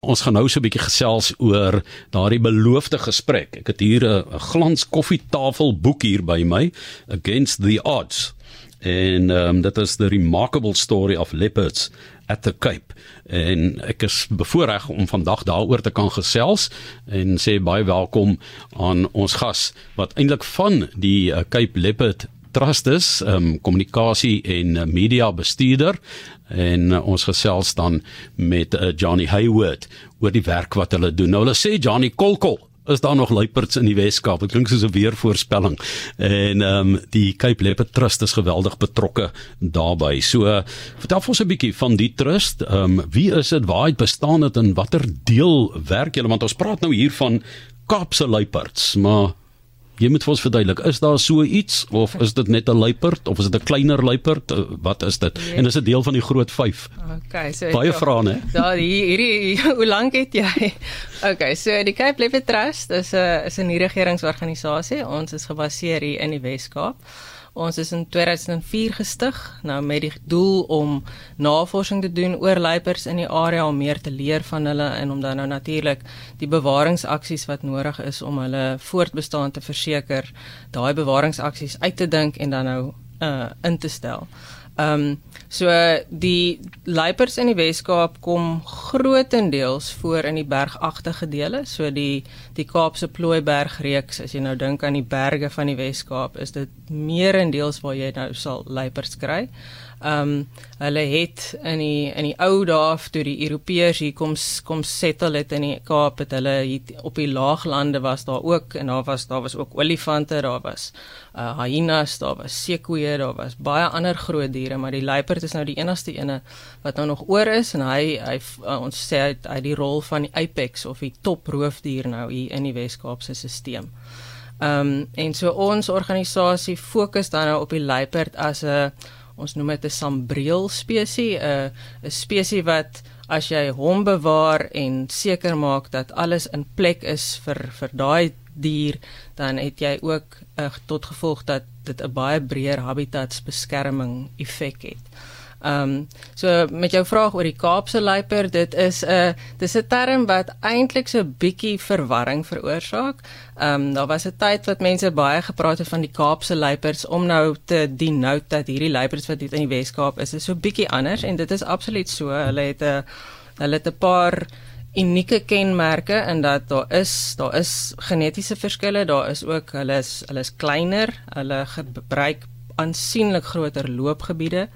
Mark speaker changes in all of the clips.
Speaker 1: Ons gaan nou so 'n bietjie gesels oor daardie beloofde gesprek. Ek het hier 'n glans koffietafel boek hier by my, Against the Odds. En ehm um, dit is the remarkable story of leopards at the Cape. En ek is bevoorreg om vandag daaroor te kan gesels en sê baie welkom aan ons gas wat eintlik van die uh, Cape Leopard Trust is, ehm um, kommunikasie en uh, media bestuurder en uh, ons gesels dan met uh, Johnny Hayward oor die werk wat hulle doen. Nou hulle sê Johnny Kolkol is daar nog luiperds in die Weskaap. Dit klink soos 'n weervoorspelling. En ehm um, die Cape Leopard Trust is geweldig betrokke daarbey. So uh, vertel ons 'n bietjie van die trust. Ehm um, wie is dit? Waar het bestaan dit en watter deel werk julle? Want ons praat nou hier van Kaapse luiperds, maar Jy moet vir ons verduidelik, is daar so iets of is dit net 'n luiperd of is dit 'n kleiner luiperd? Eh, wat is dit? Nee. En is dit deel van die groot 5?
Speaker 2: Okay, so
Speaker 1: baie vrae hè.
Speaker 2: Daar hier hierdie hoe lank het jy? Okay, so die Cape Leopard Trust is 'n is 'n nie-regeringsorganisasie. Ons is gebaseer hier in die Wes-Kaap. Ons is in 2004 gestig, nou met die doel om navorsing te doen oor luiperds in die area om meer te leer van hulle en om dan nou natuurlik die bewaringsaksies wat nodig is om hulle voortbestaan te verseker, daai bewaringsaksies uit te dink en dan nou uh in te stel. Ehm um, so die luiperds in die Wes-Kaap kom grootendeels voor in die bergagtige dele, so die die Kaapse Plooibergreeks, as jy nou dink aan die berge van die Wes-Kaap, is dit meerendeels waar jy nou sal luiperds kry. Ehm um, hulle het in die in die ou dae toe die Europeërs hier kom kom settle het in die Kaap het hulle hier op die laaglande was daar ook en daar was daar was ook olifante, daar was uh hyenas, daar was seekoeie, daar was baie ander groot diere, maar die luiperd is nou die enigste ene wat nou nog oor is en hy hy uh, ons sê hy het die rol van die apex of die top roofdier nou hier in die Wes-Kaapse stelsel. Ehm um, en so ons organisasie fokus dan nou op die luiperd as 'n ons noem dit 'n sambreel spesies, 'n 'n spesies wat as jy hom bewaar en seker maak dat alles in plek is vir vir daai dier, dan het jy ook uh, tot gevolg dat dit 'n baie breër habitatsbeskerming effek het. Ehm um, so met jou vraag oor die Kaapse luiper, dit is 'n dis 'n term wat eintlik so 'n bietjie verwarring veroorsaak. Ehm um, daar was 'n tyd wat mense baie gepraat het van die Kaapse luipers om nou te denote dat hierdie luipers wat hier in die Wes-Kaap is, is so bietjie anders en dit is absoluut so. Hulle het 'n hulle het 'n paar unieke kenmerke in dat daar is daar is genetiese verskille, daar is ook hulle is hulle is kleiner, hulle gebruik aansienlik groter loopgebiede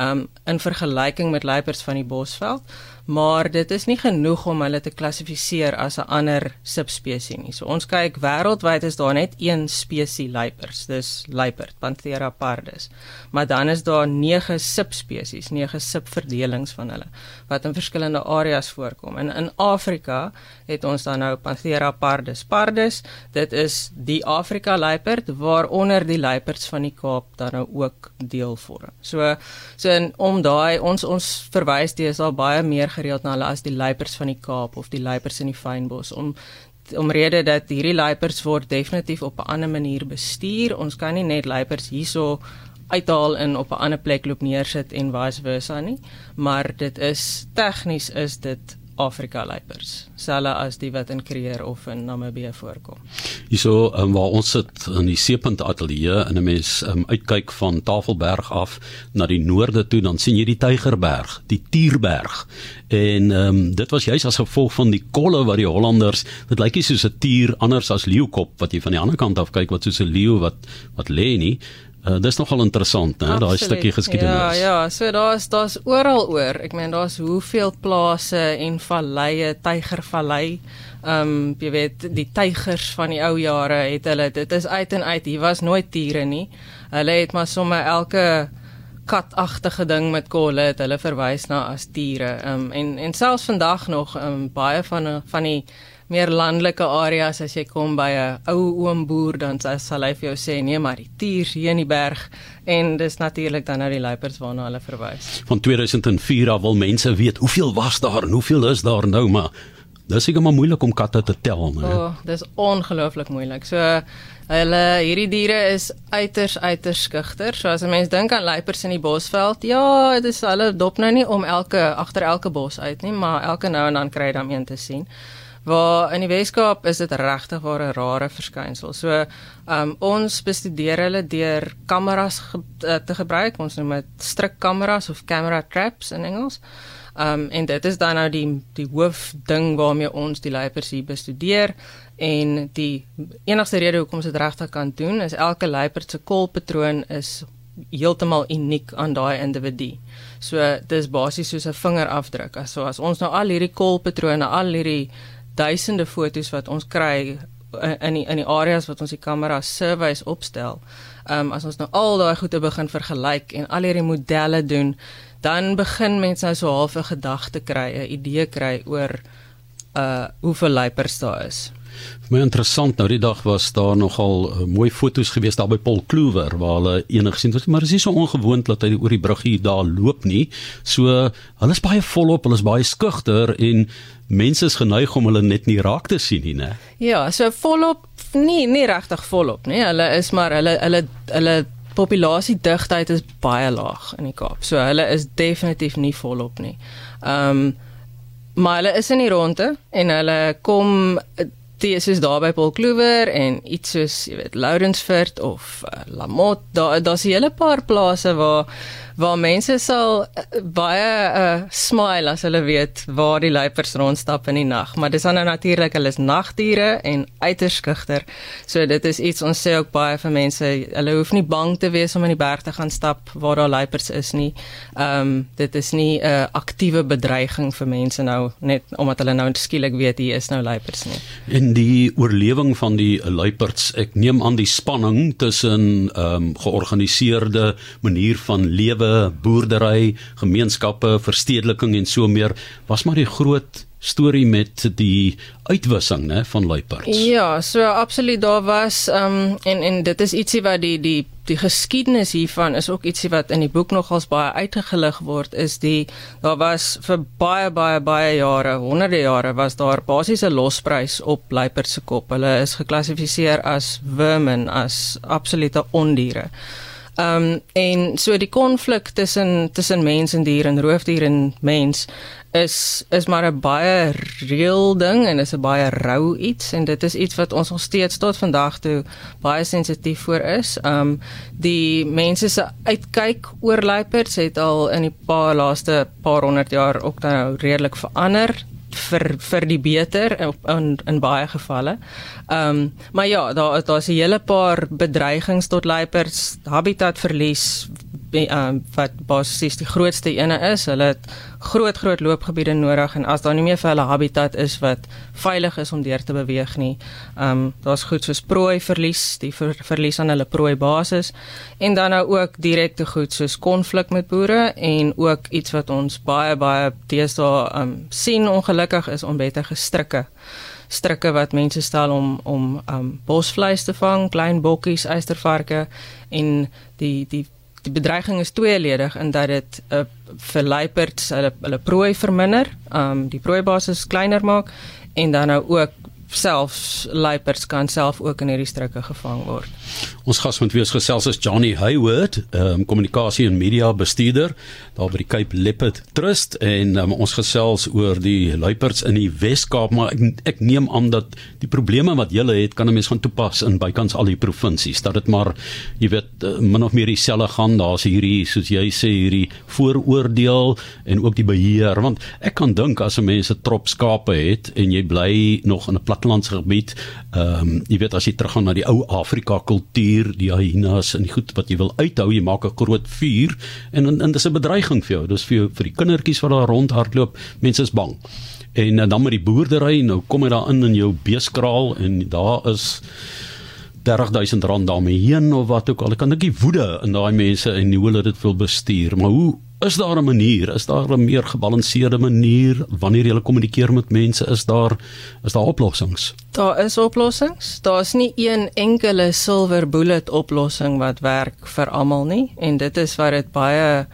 Speaker 2: um in vergelyking met luiperds van die Bosveld, maar dit is nie genoeg om hulle te klassifiseer as 'n ander subspesies nie. So ons kyk wêreldwyd is daar net een spesies luiperds, dis luiperd Panthera pardus. Maar dan is daar 9 subspesies, 9 subverdelings van hulle wat in verskillende areas voorkom. En in Afrika het ons dan nou Panthera pardus pardus. Dit is die Afrika luiperd waaronder die luiperds van die Kaap dan nou ook deel vorm. So so in, om daai ons ons verwys dis al baie meer gereeld na hulle as die luiperds van die Kaap of die luiperds in die fynbos om omrede dat hierdie luiperds word definitief op 'n ander manier bestuur. Ons kan nie net luiperds hierso uithaal en op 'n ander plek loop neersit en vice versa nie, maar dit is tegnies is dit Afrika luiperds, selfs as die wat in Kreer of in Namibië voorkom.
Speaker 1: Hierso um, waar ons sit in die Seepunt Ateljee en 'n mens um, uitkyk van Tafelberg af na die noorde toe, dan sien jy die Tygerberg, die Tierberg. En um, dit was juis as gevolg van die kolle wat die Hollanders, dit lyk nie soos 'n tier anders as leeukop wat jy van die ander kant af kyk wat soos 'n leeu wat wat lê nie. Uh, dis nogal interessant, né, daai stukkie geskiedenis.
Speaker 2: Ja, ja, so daar's daar's oral oor. Ek meen daar's hoeveel plase en valleie, Tygervallei. Ehm um, jy weet die tygers van die ou jare het hulle dit is uit en uit. Hier was nooit tiere nie. Hulle het maar sommer elke katagtige ding met kolle het hulle verwys na as tiere. Ehm um, en en selfs vandag nog ehm um, baie van van die meer landelike areas as jy kom by 'n ou oom boer dan sal hy vir jou sê nee maar die tiers hier in die berg en dis natuurlik dan nou die luiperds waarna hulle verwys.
Speaker 1: Van 2004 af wil mense weet hoeveel was daar en hoeveel is daar nou maar Dis seker maar moeilik om katte te tel, né?
Speaker 2: O, oh, dis ongelooflik moeilik. So hulle hierdie diere is uiters uiters skugter. So as 'n mens dink aan luiperds in die bosveld, ja, dit is hulle dop nou nie om elke agter elke bos uit nie, maar elke nou en dan kry jy dan een te sien. Waar in die Weskaap is dit regtig waar 'n rare verskynsel. So, um, ons bestudeer hulle deur kameras ge te gebruik. Ons noem dit strikkameras of camera traps in Engels. Um en dit is dan nou die die hoof ding waarmee ons die luiperds hier bestudeer en die enigste rede hoekom ons dit regtig kan doen is elke luiperd se kolpatroon is heeltemal uniek aan daai individu. So dis basies soos 'n vingerafdruk. So as ons nou al hierdie kolpatrone, al hierdie duisende fotos wat ons kry in die, in die areas wat ons die kamera surveys opstel. Ehm um, as ons nou al daai goede begin vergelyk en al hierdie modelle doen, dan begin mense nou so half 'n gedagte kry, 'n idee kry oor uh hoeveel luipers daar is.
Speaker 1: My interessant nou die dag was daar nogal uh, mooi foto's gewees daar by Paul Kluwer waar hulle enig gesien het maar dit is so ongewoon dat hy oor die brug hier daar loop nie. So hulle is baie volop, hulle is baie skugter en mense is geneig om hulle net nie raak te sien nie, né?
Speaker 2: Ja, so volop nie nie regtig volop nie. Hulle is maar hulle hulle hulle populasiedigtheid is baie laag in die Kaap. So hulle is definitief nie volop nie. Ehm um, maar hulle is in die ronde en hulle kom dis is daar by Paul Kluwer en iets soos jy weet Lourensfort of uh, Lamot daar daar's 'n hele paar plase waar waar mense sal uh, baie uh, smile as hulle weet waar die luiperds rondstap in die nag. Maar dis dan nou natuurlik hulle is nagdiere en uiters skugter. So dit is iets ons sê ook baie vir mense, hulle hoef nie bang te wees om in die berg te gaan stap waar daar luiperds is nie. Ehm um, dit is nie 'n uh, aktiewe bedreiging vir mense nou net omdat hulle nou skielik weet hier is nou luiperds nie.
Speaker 1: En die oorlewing van die luiperds, ek neem aan die spanning tussen ehm um, georganiseerde manier van lewe boerdery, gemeenskappe, verstedeliking en so meer was maar die groot storie met die uitwissing nê van luiperds.
Speaker 2: Ja, so absoluut daar was um en en dit is ietsie wat die die die geskiedenis hiervan is ook ietsie wat in die boek nogals baie uitgelig word is die daar was vir baie baie baie jare, honderde jare was daar basies 'n losprys op luiperds se kop. Hulle is geklassifiseer as vermin, as absolute ondiere. Ehm um, en so die konflik tussen tussen mens en dier en roofdier en mens is is maar 'n baie reël ding en is 'n baie rou iets en dit is iets wat ons nog steeds tot vandag toe baie sensitief voor is. Ehm um, die mense se uitkyk oor luiperds het al in die paar laaste paar honderd jaar ook nou redelik verander vir vir die beter in in baie gevalle. Ehm um, maar ja, daar daar's 'n hele paar bedreigings tot luiperds, habitatverlies, um, wat basies die grootste ene is. Hulle het groot groot loopgebiede nodig en as daar nie meer vir hulle habitat is wat veilig is om deur te beweeg nie, ehm um, daar's goed soos prooi verlies, die ver, verlies aan hulle prooi basis en dan nou ook direkte goed soos konflik met boere en ook iets wat ons baie baie teesdae ehm um, sien ongelukkig is onwettige strikke strikke wat mense stel om om um bosvleis te vang, klein bokkies, eystervarke en die die die bedreiging is tweeledig in dat dit 'n uh, vir luiperds hulle hulle prooi verminder, um die prooi basis kleiner maak en dan nou ook selfs luiperds kan self ook in hierdie strikke gevang word.
Speaker 1: Ons gas moet wees gesels is Johnny Hayward, ehm um, kommunikasie en media bestuurder daar by die Cape Leopard Trust en um, ons gesels oor die luiperds in die Wes-Kaap, maar ek, ek neem aan dat die probleme wat julle het kan 'n mens gaan toepas in bykans al die provinsies. Dat dit maar jy weet eh, min of meer dieselfde gaan. Daar's hierdie soos jy sê hierdie vooroordeel en ook die beheer want ek kan dink as 'n mens 'n trop skape het en jy bly nog in 'n plattelandsgebied, ehm um, jy weet as jy teruggaan na die ou Afrika kultuur, die hyenas en goed wat jy wil uithou, jy maak 'n groot vuur en en, en dis 'n bedreiging vir jou. Dis vir jou vir die kindertjies wat daar rondhardloop, mense is bang. En, en dan met die boerdery, nou kom jy daar in in jou beeskraal en daar is 30000 rand daarmee heen of wat ook al. Ek kan dink die woede in daai mense en hoe hulle dit wil bestuur. Maar hoe is daar 'n manier? Is daar 'n meer gebalanseerde manier wanneer jy kommunikeer met mense? Is daar is daar oplossings?
Speaker 2: Daar is oplossings. Daar's nie een enkele silver bullet oplossing wat werk vir almal nie en dit is wat dit baie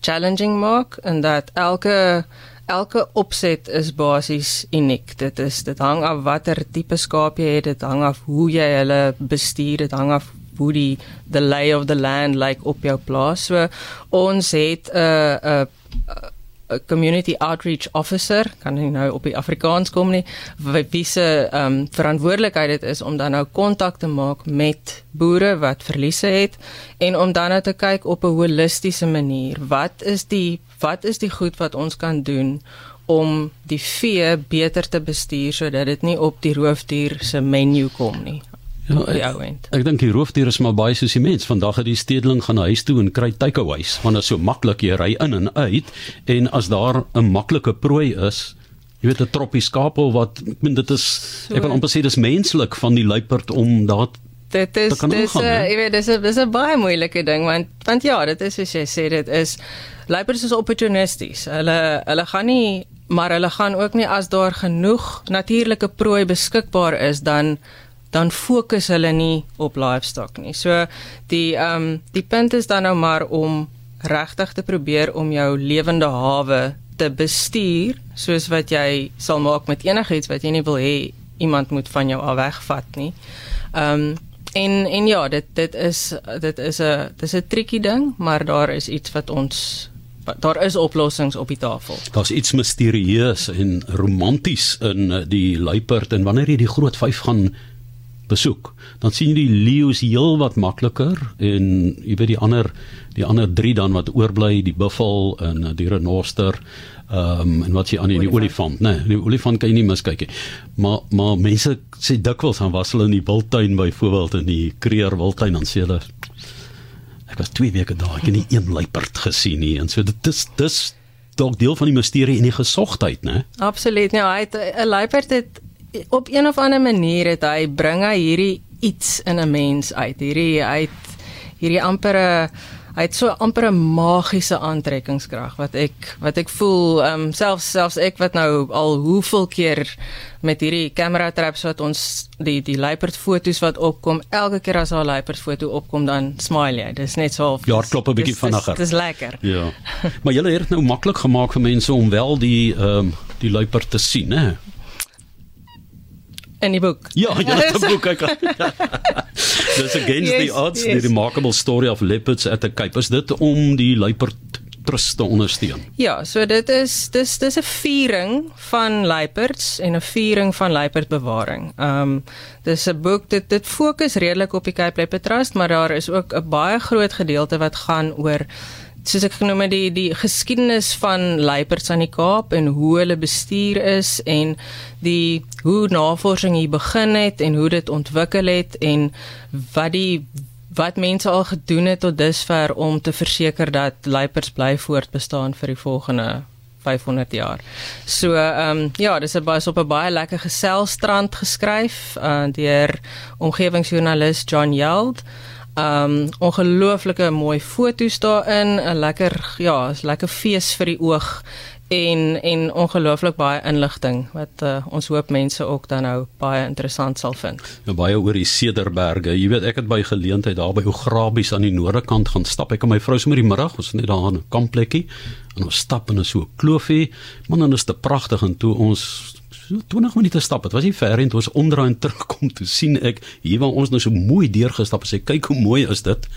Speaker 2: challenging maak en dat elke elke opset is basies uniek. Dit is dit hang af watter tipe skaap jy het, dit hang af hoe jy hulle bestuur, dit hang af hoe die the lay of the land lyk like op jou plaas. So ons het 'n uh, 'n uh, 'n community outreach officer, kan nie nou op die Afrikaans kom nie, wie se um, verantwoordelikheid dit is om dan nou kontak te maak met boere wat verliese het en om dan nou te kyk op 'n holistiese manier. Wat is die wat is die goed wat ons kan doen om die vee beter te bestuur sodat dit nie op die roofdier se menu kom nie.
Speaker 1: Ja, ek, ek dink die roofdier is maar baie soos die mens. Vandag het die stedeling gaan huis toe en kry takeaways, want dit is so maklik jy ry in en uit en as daar 'n maklike prooi is, jy weet 'n troppie skapel wat ek meen dit is so, ek wil amper sê dis menslik van die luiperd om daar
Speaker 2: dit is dis 'n jy weet dis 'n dis 'n baie moeilike ding want want ja, dit is soos jy sê dit is luiperds is opportunisties. Hulle hulle gaan nie maar hulle gaan ook nie as daar genoeg natuurlike prooi beskikbaar is dan dan fokus hulle nie op livestock nie. So die ehm um, die punt is dan nou maar om regtig te probeer om jou lewende hawe te bestuur soos wat jy sal maak met enigiets wat jy nie wil hê iemand moet van jou af wegvat nie. Ehm um, en en ja, dit dit is dit is 'n dis 'n tricky ding, maar daar is iets wat ons daar is oplossings op die tafel.
Speaker 1: Daar's iets misterieus en romanties in die luiperd en wanneer jy die groot 5 gaan besoek, dan sien jy die leeu's heel wat makliker en jy weet die ander die ander 3 dan wat oorbly, die buffel en die renoster, ehm um, en wat jy aan die olifant, nee, die olifant kan jy nie miskyk nie. Maar maar mense sê dikwels dan was hulle in die wildtuin byvoorbeeld in die Kreer wildtuin dan sê hulle ek was 2 weke daar, ek het nie een luiperd gesien nie en so dit is dis dalk deel van die misterie en die gesogtheid, né?
Speaker 2: Absoluut. Ja, hy het 'n luiperd het op een of ander manier het hy bring hy hierdie iets in 'n mens uit. Hierdie uit hierdie ampere hy het so ampere magiese aantrekkingskrag wat ek wat ek voel ehm um, selfs selfs ek wat nou al hoeveel keer met hierdie kamera traps wat ons die die luiperd fotos wat opkom elke keer as daar 'n luiperd foto opkom dan smile jy. Dis net so
Speaker 1: ja klop 'n bietjie vinniger.
Speaker 2: dis lekker.
Speaker 1: Ja. Maar julle het nou maklik gemaak vir mense om wel die ehm um, die luiperd te sien hè
Speaker 2: in die boek.
Speaker 1: Ja, ja, die boek ek. Dis against yes, the odds, yes. the remarkable story of leopards at the Cape. Is dit om die luiperd trust te ondersteun?
Speaker 2: Ja, so dit is dis dis 'n viering van luiperds en 'n viering van luiperdbewaring. Ehm um, dis 'n boek dit dit fokus redelik op die Cape Leopard Trust, maar daar is ook 'n baie groot gedeelte wat gaan oor soos ek genoem het die die geskiedenis van luiperds aan die Kaap en hoe hulle bestuur is en die hoe navorsing hier begin het en hoe dit ontwikkel het en wat die wat mense al gedoen het tot dusver om te verseker dat luiperds bly voortbestaan vir die volgende 500 jaar. So ehm um, ja, dis 'n baie op 'n baie lekker geselstrand geskryf uh, deur omgewingsjoernalis John Yeld. Um ongelooflike mooi foto's daarin, 'n lekker ja, is lekker fees vir die oog en en ongelooflik baie inligting wat uh, ons hoop mense ook dan nou baie interessant sal vind.
Speaker 1: Ja baie oor die Cederberge. Jy weet ek het by geleentheid daar by Ograbies aan die noorde kant gaan stap. Ek en my vrou sommer die middag, ons net daar 'n kampplekkie en ons stap in 'n so kloofie. Man, dan is dit pragtig en toe ons so 20 minute stap. Dit was nie ver en toe ons omdraai en terugkom toe sien ek hier waar ons nou so mooi deurgestap en sê kyk hoe mooi is dit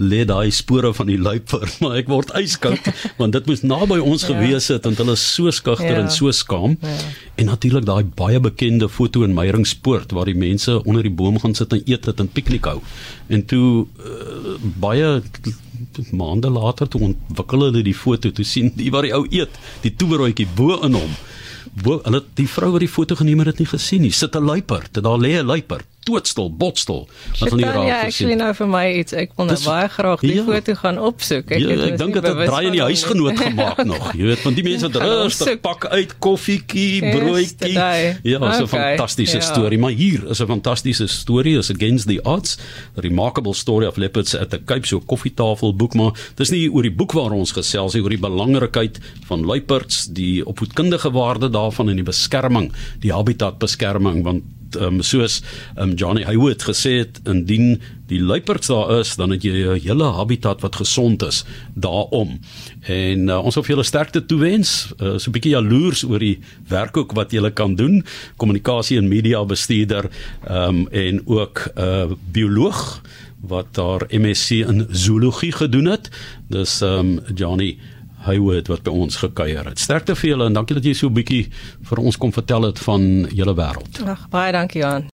Speaker 1: lê daai spore van die luiper maar ek word yskoud want dit moes naby ons ja. gewees het want hulle is so skugter ja. en so skaam ja. en natuurlik daai baie bekende foto in Meyerspoort waar die mense onder die boom gaan sit en eet het en piknik hou en toe uh, baie maande later toe ontwikkel hulle die foto toe sien die waar die ou eet die toebroodjie bo in hom bo, hulle die vrou wat die foto geneem het, het nie gesien nie. Sit 'n luiperd, daar lê 'n luiperd doodstil, botstil.
Speaker 2: Wat van die raak gesien. Ja, actually nou vir my iets, ek wil nou Dis, baie graag die ja, foto gaan opsoek.
Speaker 1: Ek, ja, ek dink dit het draai in die huisgenoot gemaak nog. Jy weet, want die mense wat rustig pak uit koffietjie, broodjie. Ja, okay, so 'n fantastiese ja. storie, maar hier is 'n fantastiese storie, is against the odds. The remarkable story of leopards at the Cape so koffietafel boek, maar dis nie oor die boek waar ons gesels nie, oor die belangrikheid van luiperds, die opvoedkundige waarde daarvan en die beskerming, die habitatbeskerming want um, soos um, Johnny Haywood gesê het indien die luiperds daar is dan het jy 'n hele habitat wat gesond is daarom. En uh, ons wil julle sterkte toewens uh, so 'n bietjie jaloers oor die werk ook wat julle kan doen. Kommunikasie en media bestuurder um, en ook 'n uh, bioloog wat daar MSc in zoologie gedoen het. Dis um, Johnny Haywood wat by ons gekuier het. Sterkte vir julle en dankie dat jy so 'n bietjie vir ons kom vertel het van julle wêreld.
Speaker 2: Ag baie dankie Johan.